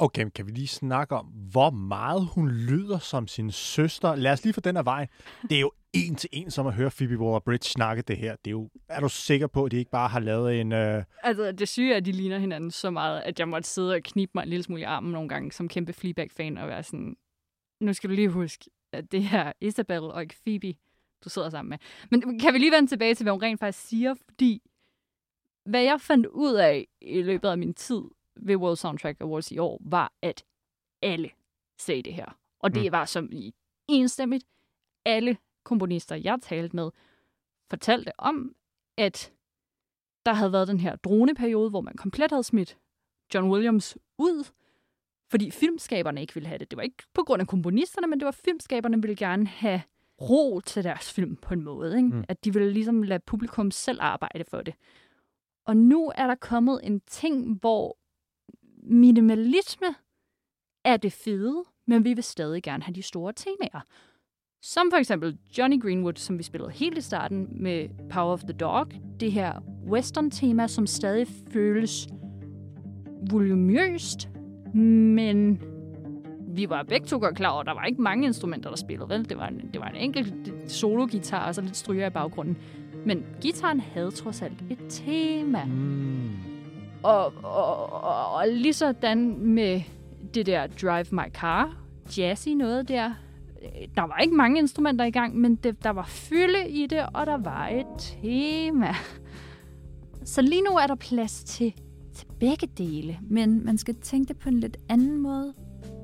Okay, kan vi lige snakke om, hvor meget hun lyder som sin søster? Lad os lige få den af vejen. Det er jo en til en, som at høre Phoebe Waller-Bridge snakke det her. Det er, jo, er du sikker på, at de ikke bare har lavet en... Øh... Altså, det syge er, at de ligner hinanden så meget, at jeg måtte sidde og knibe mig en lille smule i armen nogle gange, som kæmpe Fleabag-fan, og være sådan, nu skal du lige huske, at det her Isabel og ikke Phoebe, du sidder sammen med. Men kan vi lige vende tilbage til, hvad hun rent faktisk siger? Fordi, hvad jeg fandt ud af i løbet af min tid ved World Soundtrack Awards i år, var, at alle sagde det her. Og det Mm. var som i enstemmigt. Alle komponister, jeg talte med, fortalte om, at der havde været den her droneperiode, hvor man komplet havde smidt John Williams ud, fordi filmskaberne ikke ville have det. Det var ikke på grund af komponisterne, men det var filmskaberne ville gerne have ro til deres film på en måde. Ikke? Mm. At de ville ligesom lade publikum selv arbejde for det. Og nu er der kommet en ting, hvor minimalisme er det fede, men vi vil stadig gerne have de store temaer. Som for eksempel Johnny Greenwood, som vi spillede helt i starten med Power of the Dog. Det her western-tema, som stadig føles volumøst, men vi var begge to godt klar over, at der var ikke mange instrumenter, der spillede, vel? Det var en, det var en enkelt solo-guitar og så lidt stryger i baggrunden. Men gitaren havde trods alt et tema. Mm. Og, og, og, og lige sådan med det der Drive My Car, jazzy noget der. Øh, der var ikke mange instrumenter i gang, men det, der var fylde i det, og der var et tema. Så lige nu er der plads til, til begge dele. Men man skal tænke det på en lidt anden måde,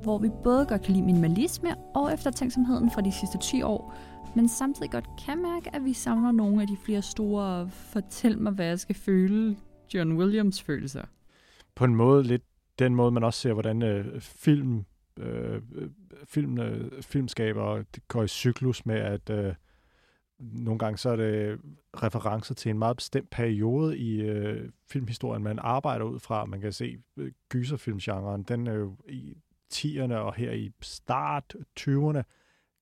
hvor vi både godt kan lide minimalisme og eftertænksomheden fra de sidste 10 år, men samtidig godt kan mærke, at vi savner nogle af de flere store fortæl mig, hvad jeg skal føle, John Williams følelser. På en måde lidt den måde, man også ser, hvordan øh, film, øh, film, øh, filmskaber går i cyklus med, at øh, nogle gange så er det referencer til en meget bestemt periode i øh, filmhistorien, man arbejder ud fra. Man kan se øh, gyserfilmgenren, den er jo i 10'erne og her i start 20'erne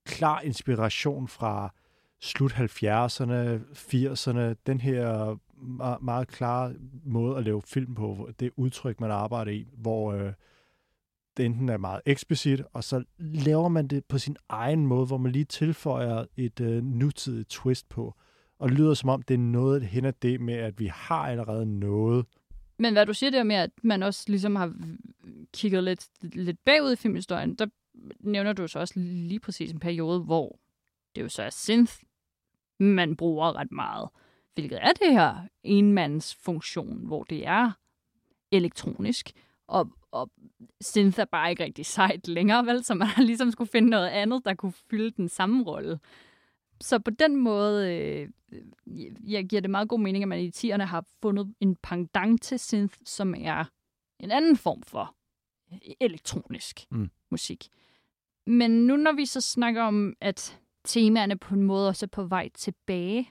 klar inspiration fra slut 70'erne, 80'erne, den her meget, meget klare måde at lave film på, det udtryk, man arbejder i, hvor øh, det enten er meget eksplicit, og så laver man det på sin egen måde, hvor man lige tilføjer et øh, nutidigt twist på, og det lyder som om, det er noget hen ad det med, at vi har allerede noget. Men hvad du siger der med, at man også ligesom har kigget lidt, lidt bagud i filmhistorien, der nævner du så også lige præcis en periode, hvor det jo så er synth, man bruger ret meget. Hvilket er det her enmands funktion, hvor det er elektronisk, og, og synth er bare ikke rigtig sejt længere, vel? Så man ligesom skulle finde noget andet, der kunne fylde den samme rolle. Så på den måde, øh, jeg giver det meget god mening, at man i 10'erne har fundet en pendant til synth, som er en anden form for elektronisk Mm. musik. Men nu når vi så snakker om, at temaerne på en måde også er på vej tilbage,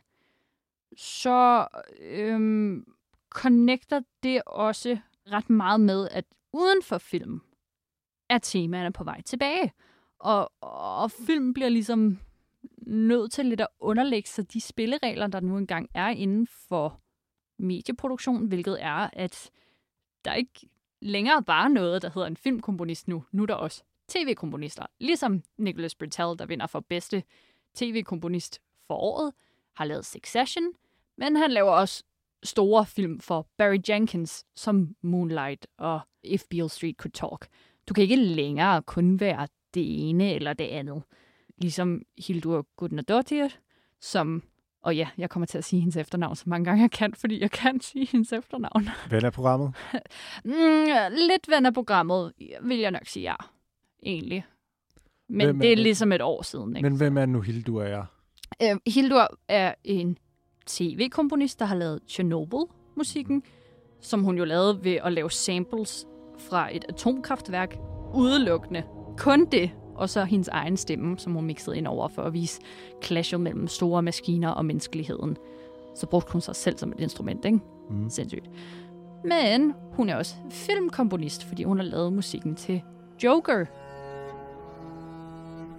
så øhm, connecter det også ret meget med, at uden for film er temaerne på vej tilbage. Og, og film bliver ligesom nødt til lidt at underlægge sig de spilleregler, der nu engang er inden for medieproduktion, hvilket er, at der ikke længere bare noget, der hedder en filmkomponist nu. Nu er der også tv-komponister. Ligesom Nicholas Britell, der vinder for bedste tv-komponist for året, har lavet Succession, men han laver også store film for Barry Jenkins, som Moonlight og If Beale Street Could Talk. Du kan ikke længere kun være det ene eller det andet. Ligesom Hildur Gudnadottir, som... Og ja, jeg kommer til at sige hendes efternavn så mange gange jeg kan, fordi jeg kan sige hendes efternavn. Ven af programmet? Mm, lidt ven af programmet, vil jeg nok sige ja. Egentlig. Men Hvem er det er ligesom et år siden. Ikke? Men hvem er nu Hildur er? Øh, Hildur er en tv-komponist, der har lavet Chernobyl-musikken, som hun jo lavede ved at lave samples fra et atomkraftværk udelukkende. Kun det, og så hendes egen stemme, som hun mixede ind over for at vise clashet mellem store maskiner og menneskeligheden. Så brugte hun sig selv som et instrument, ikke? Mm. Sindssygt. Men hun er også filmkomponist, fordi hun har lavet musikken til Joker.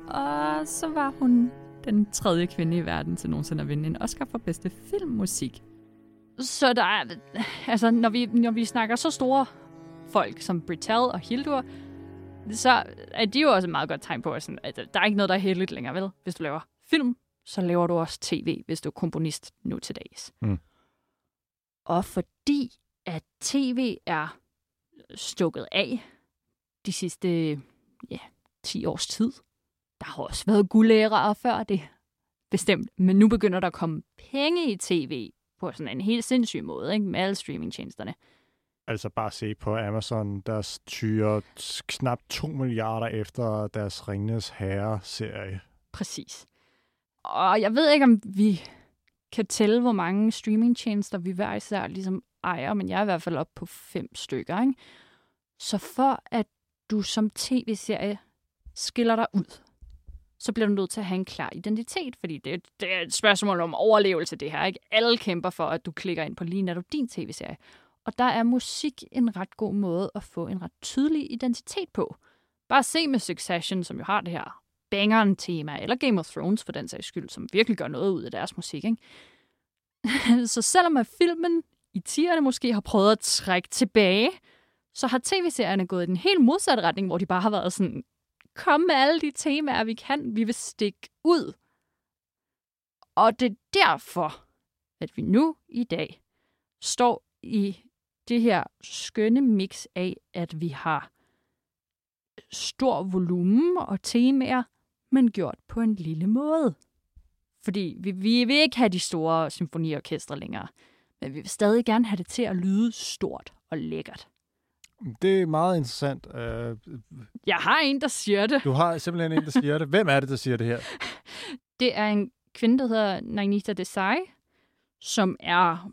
Og så var hun den tredje kvinde i verden til nogensinde at vinde en Oscar for bedste filmmusik. Så der er, altså, når vi, når vi snakker så store folk som Britell og Hildur, så er de jo også et meget godt tegn på, at, sådan, at der er ikke noget, der er heldigt længere, vel? Hvis du laver film, så laver du også tv, hvis du er komponist nu til dags. Mm. Og fordi at tv er stukket af de sidste ja, 10 års tid, der har også været guldærere før det, bestemt. Men nu begynder der at komme penge i tv på sådan en helt sindssyg måde, ikke? med alle streamingtjenesterne. Altså bare se på Amazon, der tyrer knap 2 milliarder efter deres Ringnes Herre-serie. Præcis. Og jeg ved ikke, om vi kan tælle, hvor mange streamingtjenester vi hver især ligesom ejer, men jeg er i hvert fald op på fem stykker. Ikke? Så for at du som tv-serie skiller dig ud, så bliver du nødt til at have en klar identitet, fordi det, det er et spørgsmål om overlevelse, det her. Ikke? Alle kæmper for, at du klikker ind på lige netop din tv-serie. Og der er musik en ret god måde at få en ret tydelig identitet på. Bare se med Succession, som jo har det her bangeren tema, eller Game of Thrones for den sags skyld, som virkelig gør noget ud af deres musik. Ikke? så selvom at filmen i 10'erne måske har prøvet at trække tilbage, så har tv-serierne gået i den helt modsatte retning, hvor de bare har været sådan, komme med alle de temaer, vi kan, vi vil stikke ud. Og det er derfor, at vi nu i dag står i det her skønne mix af, at vi har stor volumen og temaer, men gjort på en lille måde. Fordi vi, vi vil ikke have de store symfoniorkestre længere, men vi vil stadig gerne have det til at lyde stort og lækkert. Det er meget interessant. Øh, Jeg har en, der siger det. Du har simpelthen en, der siger det. Hvem er det, der siger det her? Det er en kvinde, der hedder Nagnita Desai, som er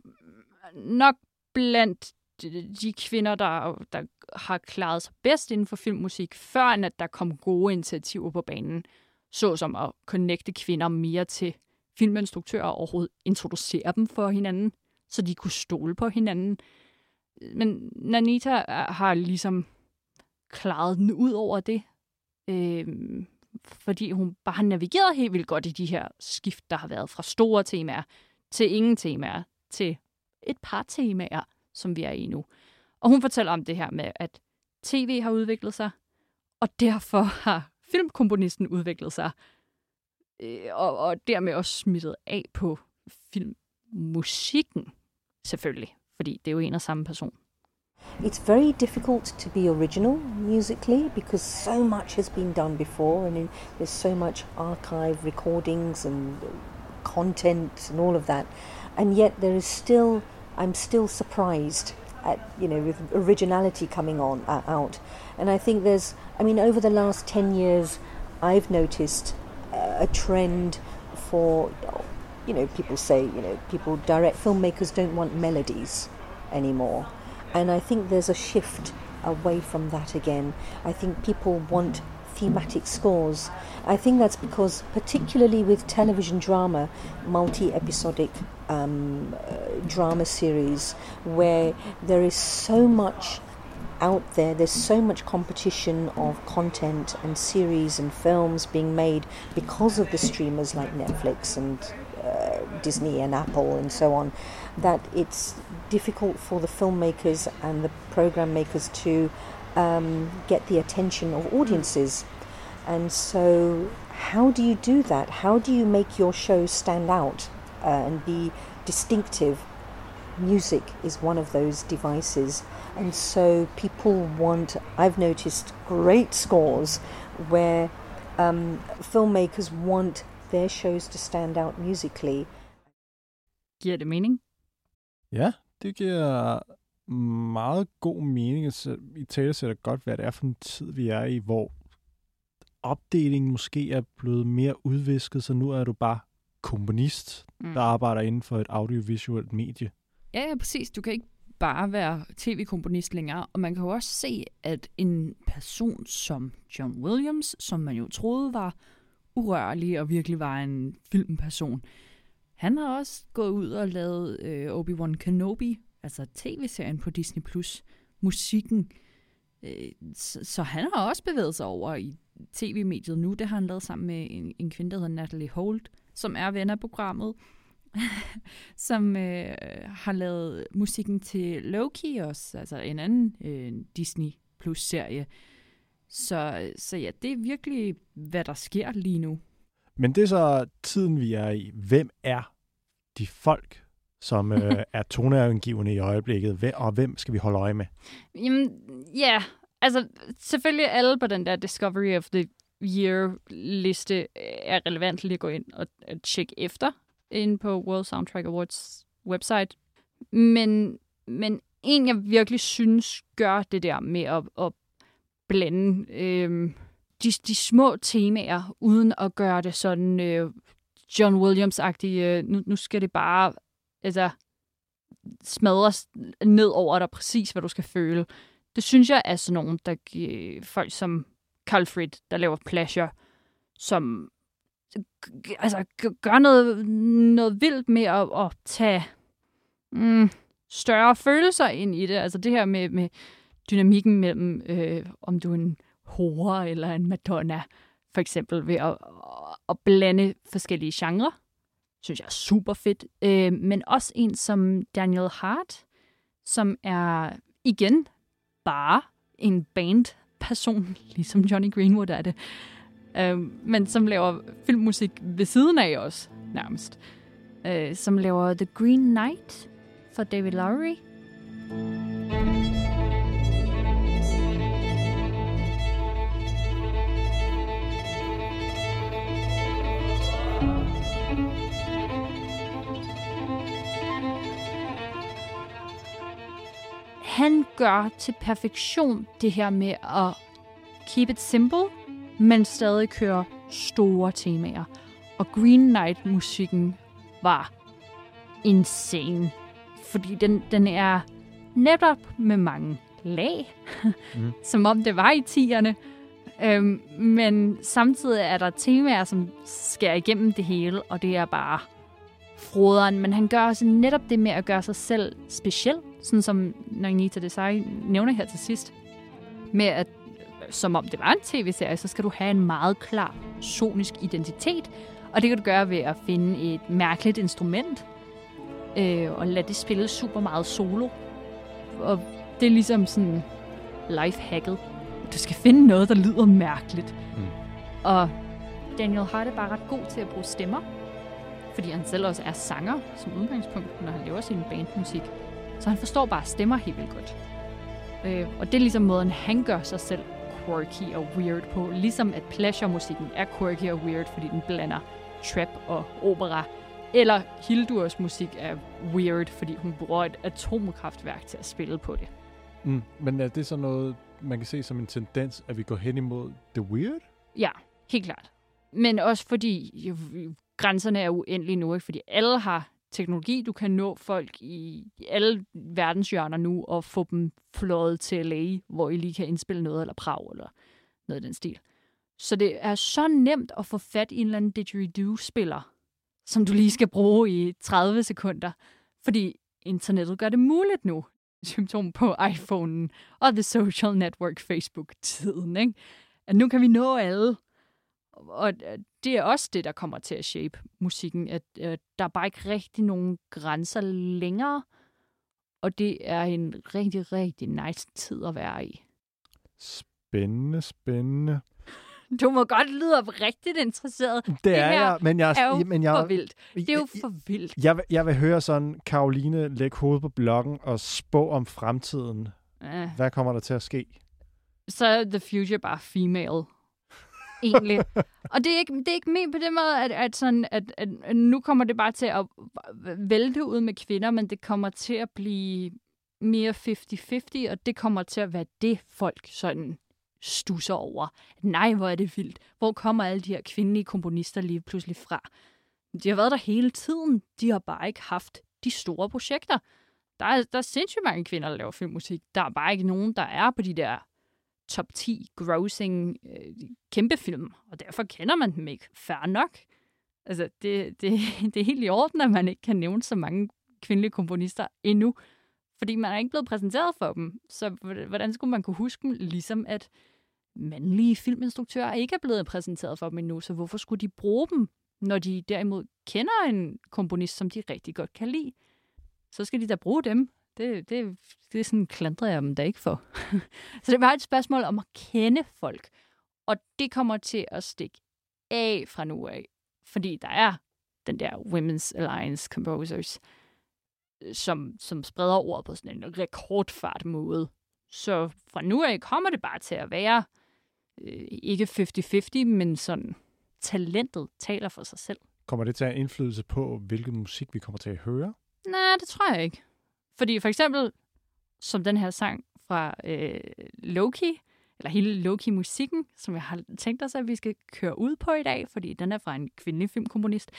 nok blandt de- de kvinder, der, der har klaret sig bedst inden for filmmusik, før end at der kom gode initiativer på banen, såsom at connecte kvinder mere til filminstruktører og overhovedet introducere dem for hinanden, så de kunne stole på hinanden. Men Nanita øh, har ligesom klaret den ud over det, øh, fordi hun bare har navigeret helt vildt godt i de her skift, der har været fra store temaer til ingen temaer, til et par temaer, som vi er i nu. Og hun fortæller om det her med, at tv har udviklet sig, og derfor har filmkomponisten udviklet sig, øh, og, og dermed også smittet af på filmmusikken, selvfølgelig, fordi det er jo en og samme person. It's very difficult to be original musically because so much has been done before, and there's so much archive recordings and content and all of that. And yet there is still, I'm still surprised at you know with originality coming on uh, out. And I think there's, I mean, over the last ten years, I've noticed uh, a trend for, you know, people say, you know, people direct filmmakers don't want melodies anymore. And I think there's a shift away from that again. I think people want thematic scores. I think that's because, particularly with television drama, multi episodic um, uh, drama series, where there is so much out there, there's so much competition of content and series and films being made because of the streamers like Netflix and uh, Disney and Apple and so on, that it's difficult for the filmmakers and the program makers to um, get the attention of audiences. And so, how do you do that? How do you make your show stand out uh, and be distinctive? Music is one of those devices. And so, people want, I've noticed great scores where um, filmmakers want their shows to stand out musically. Giver det mening? Ja, det giver meget god mening. Altså, I tale sætter godt, hvad det er for en tid, vi er i, hvor opdelingen måske er blevet mere udvisket, så nu er du bare komponist, mm. der arbejder inden for et audiovisuelt medie. Ja, ja, præcis. Du kan ikke bare være tv-komponist længere, og man kan jo også se, at en person som John Williams, som man jo troede var urørlig og virkelig var en filmperson, han har også gået ud og lavet øh, Obi-Wan Kenobi, altså tv-serien på Disney+, Plus, musikken. Øh, så, så han har også bevæget sig over i tv-mediet nu. Det har han lavet sammen med en, en kvinde, der hedder Natalie Holt, som er ven af programmet, som øh, har lavet musikken til Loki også, altså en anden øh, Disney Plus-serie. Så, så ja, det er virkelig, hvad der sker lige nu. Men det er så tiden, vi er i. Hvem er de folk, som øh, er toneangivende i øjeblikket, Hvem- og hvem skal vi holde øje med? Jamen, ja. Altså, selvfølgelig alle på den der Discovery of the Year-liste øh, er relevant lige at gå ind og tjekke efter ind på World Soundtrack Awards website. Men, men en, jeg virkelig synes gør det der med at, at blande øh, de, de små temaer, uden at gøre det sådan øh, John Williams-agtigt. Øh, nu, nu skal det bare altså, smadres ned over dig præcis, hvad du skal føle. Det synes jeg er sådan nogen, der giver folk som Carl Frid, der laver Pleasure, som altså, gør noget, noget vildt med at, at tage mm, større følelser ind i det. Altså det her med, med dynamikken mellem, øh, om du er en hore eller en madonna, for eksempel, ved at, at blande forskellige genrer. Synes jeg er super fedt. Øh, men også en som Daniel Hart, som er igen bare en bandperson, ligesom Johnny Greenwood er det. Øh, men som laver filmmusik ved siden af os, nærmest. Øh, som laver The Green Knight for David Lowry. Han gør til perfektion det her med at keep it simple, men stadig køre store temaer. Og Green Knight-musikken var insane. Fordi den, den er netop med mange lag, mm. som om det var i tierne. Øhm, men samtidig er der temaer, som skærer igennem det hele, og det er bare froderen. Men han gør også netop det med at gøre sig selv speciel, sådan som Nagnita Desai nævner her til sidst, med at som om det var en tv-serie, så skal du have en meget klar sonisk identitet. Og det kan du gøre ved at finde et mærkeligt instrument, øh, og lade det spille super meget solo. Og det er ligesom sådan lifehacket. Du skal finde noget, der lyder mærkeligt. Mm. Og Daniel Hart er bare ret god til at bruge stemmer, fordi han selv også er sanger som udgangspunkt, når han laver sin bandmusik. Så han forstår bare stemmer helt vildt godt. Øh, og det er ligesom måden, han gør sig selv quirky og weird på. Ligesom at pleasure-musikken er quirky og weird, fordi den blander trap og opera. Eller Hildurs musik er weird, fordi hun bruger et atomkraftværk til at spille på det. Mm. Men er det så noget, man kan se som en tendens, at vi går hen imod the weird? Ja, helt klart. Men også fordi jo, grænserne er uendelige nu, ikke? fordi alle har teknologi. Du kan nå folk i alle verdenshjørner nu og få dem flået til LA, hvor I lige kan indspille noget, eller Prag, eller noget i den stil. Så det er så nemt at få fat i en eller anden didgeridoo-spiller, som du lige skal bruge i 30 sekunder, fordi internettet gør det muligt nu. Symptom på iPhonen og the social network Facebook-tiden, ikke? At nu kan vi nå alle. Og det er også det, der kommer til at shape musikken, at, at der er bare ikke rigtig nogen grænser længere. og det er en rigtig, rigtig nice tid at være i. Spændende, spændende. Du må godt lyde oprigtigt interesseret. Det er her jeg, men jeg, er jo men jeg, for vildt. Det er jo jeg- for vildt. Jeg, vil- jeg vil høre sådan Karoline lægge hovedet på blokken og spå om fremtiden. Ja. Hvad kommer der til at ske? så er The Future bare female. Egentlig. og det er, ikke, det er ikke ment på den måde, at, at, sådan, at, at, nu kommer det bare til at vælte ud med kvinder, men det kommer til at blive mere 50-50, og det kommer til at være det, folk sådan stusser over. Nej, hvor er det vildt. Hvor kommer alle de her kvindelige komponister lige pludselig fra? De har været der hele tiden. De har bare ikke haft de store projekter. Der er, der er sindssygt mange kvinder, der laver filmmusik. Der er bare ikke nogen, der er på de der top 10 grossing øh, kæmpe film, og derfor kender man dem ikke. Færre nok. Altså, det, det, det er helt i orden, at man ikke kan nævne så mange kvindelige komponister endnu, fordi man er ikke blevet præsenteret for dem. Så hvordan skulle man kunne huske dem, ligesom at mandlige filminstruktører ikke er blevet præsenteret for dem endnu, så hvorfor skulle de bruge dem, når de derimod kender en komponist, som de rigtig godt kan lide? Så skal de da bruge dem. Det, det, det er sådan klandrer jeg dem da ikke for. så det er bare et spørgsmål om at kende folk. Og det kommer til at stikke af fra nu af. Fordi der er den der Women's Alliance Composers, som, som spreder ordet på sådan en rekordfart måde. Så fra nu af kommer det bare til at være øh, ikke 50-50, men sådan talentet taler for sig selv. Kommer det til at have indflydelse på, hvilken musik vi kommer til at høre? Nej, det tror jeg ikke. Fordi for eksempel, som den her sang fra øh, Loki, eller hele Loki-musikken, som jeg har tænkt os, at vi skal køre ud på i dag, fordi den er fra en kvindelig filmkomponist,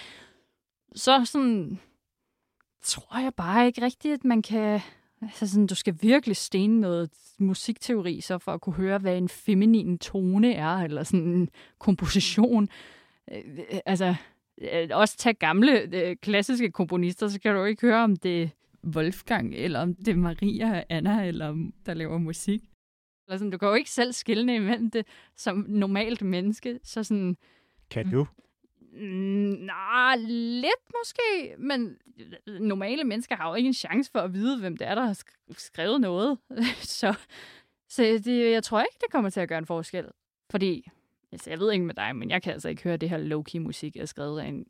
så sådan, tror jeg bare ikke rigtigt, at man kan... Altså sådan, du skal virkelig stene noget musikteori, så for at kunne høre, hvad en feminin tone er, eller sådan en komposition. Øh, altså, øh, også tage gamle øh, klassiske komponister, så kan du ikke høre, om det er Wolfgang, eller om det er Maria og Anna, eller om der laver musik. Eller sådan, du kan jo ikke selv skille imellem det som normalt menneske. Så sådan, Kan du? mm, nej, lidt måske, men normale mennesker har jo ikke en chance for at vide, hvem det er, der har sk- skrevet noget. så så det, jeg tror ikke, det kommer til at gøre en forskel. Fordi, altså, jeg ved ikke med dig, men jeg kan altså ikke høre det her low-key-musik, jeg er skrevet af en,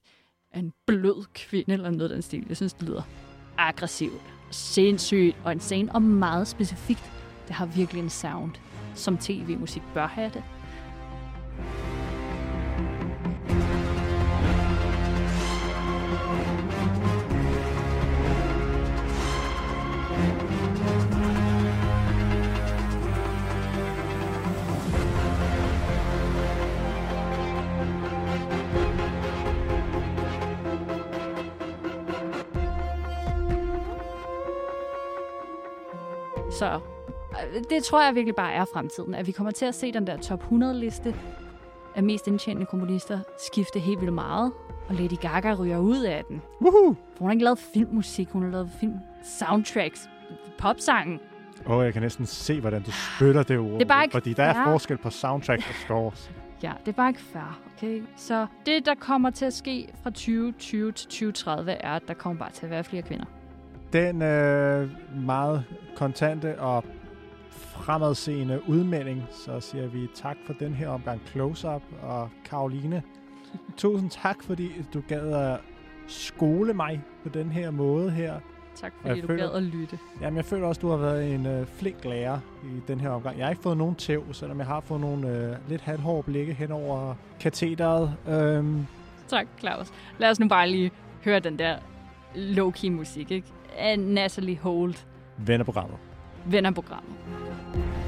af en blød kvinde eller noget af den stil. Jeg synes, det lyder aggressivt, sindssygt og insane og meget specifikt. Det har virkelig en sound, som tv-musik bør have det. Det tror jeg virkelig bare er fremtiden, at vi kommer til at se den der top 100-liste af mest indtjenende komponister skifte helt vildt meget, og Lady Gaga ryger ud af den. Woohoo! For hun har ikke lavet filmmusik, hun har lavet film soundtracks, popsangen. Åh, oh, jeg kan næsten se, hvordan du spytter det ord. Det er bare ikke Fordi der er forskel på soundtrack og scores. Ja, det er bare ikke fair, okay? Så det, der kommer til at ske fra 2020 til 2030, er, at der kommer bare til at være flere kvinder. Den øh, meget kontante og fremadseende udmelding, så siger vi tak for den her omgang Close-Up. Og Karoline, tusind tak, fordi du gad at skole mig på den her måde her. Tak fordi du føler- gad at lytte. Jamen, jeg føler også, du har været en øh, flink lærer i den her omgang. Jeg har ikke fået nogen tæv, selvom jeg har fået nogle øh, lidt halvhårde blikke hen over katheteret. Øhm, Tak, Claus. Lad os nu bare lige høre den der low-key musik, ikke? Af Natalie Holt, vennerprogrammet. vennerprogrammet. Thank you.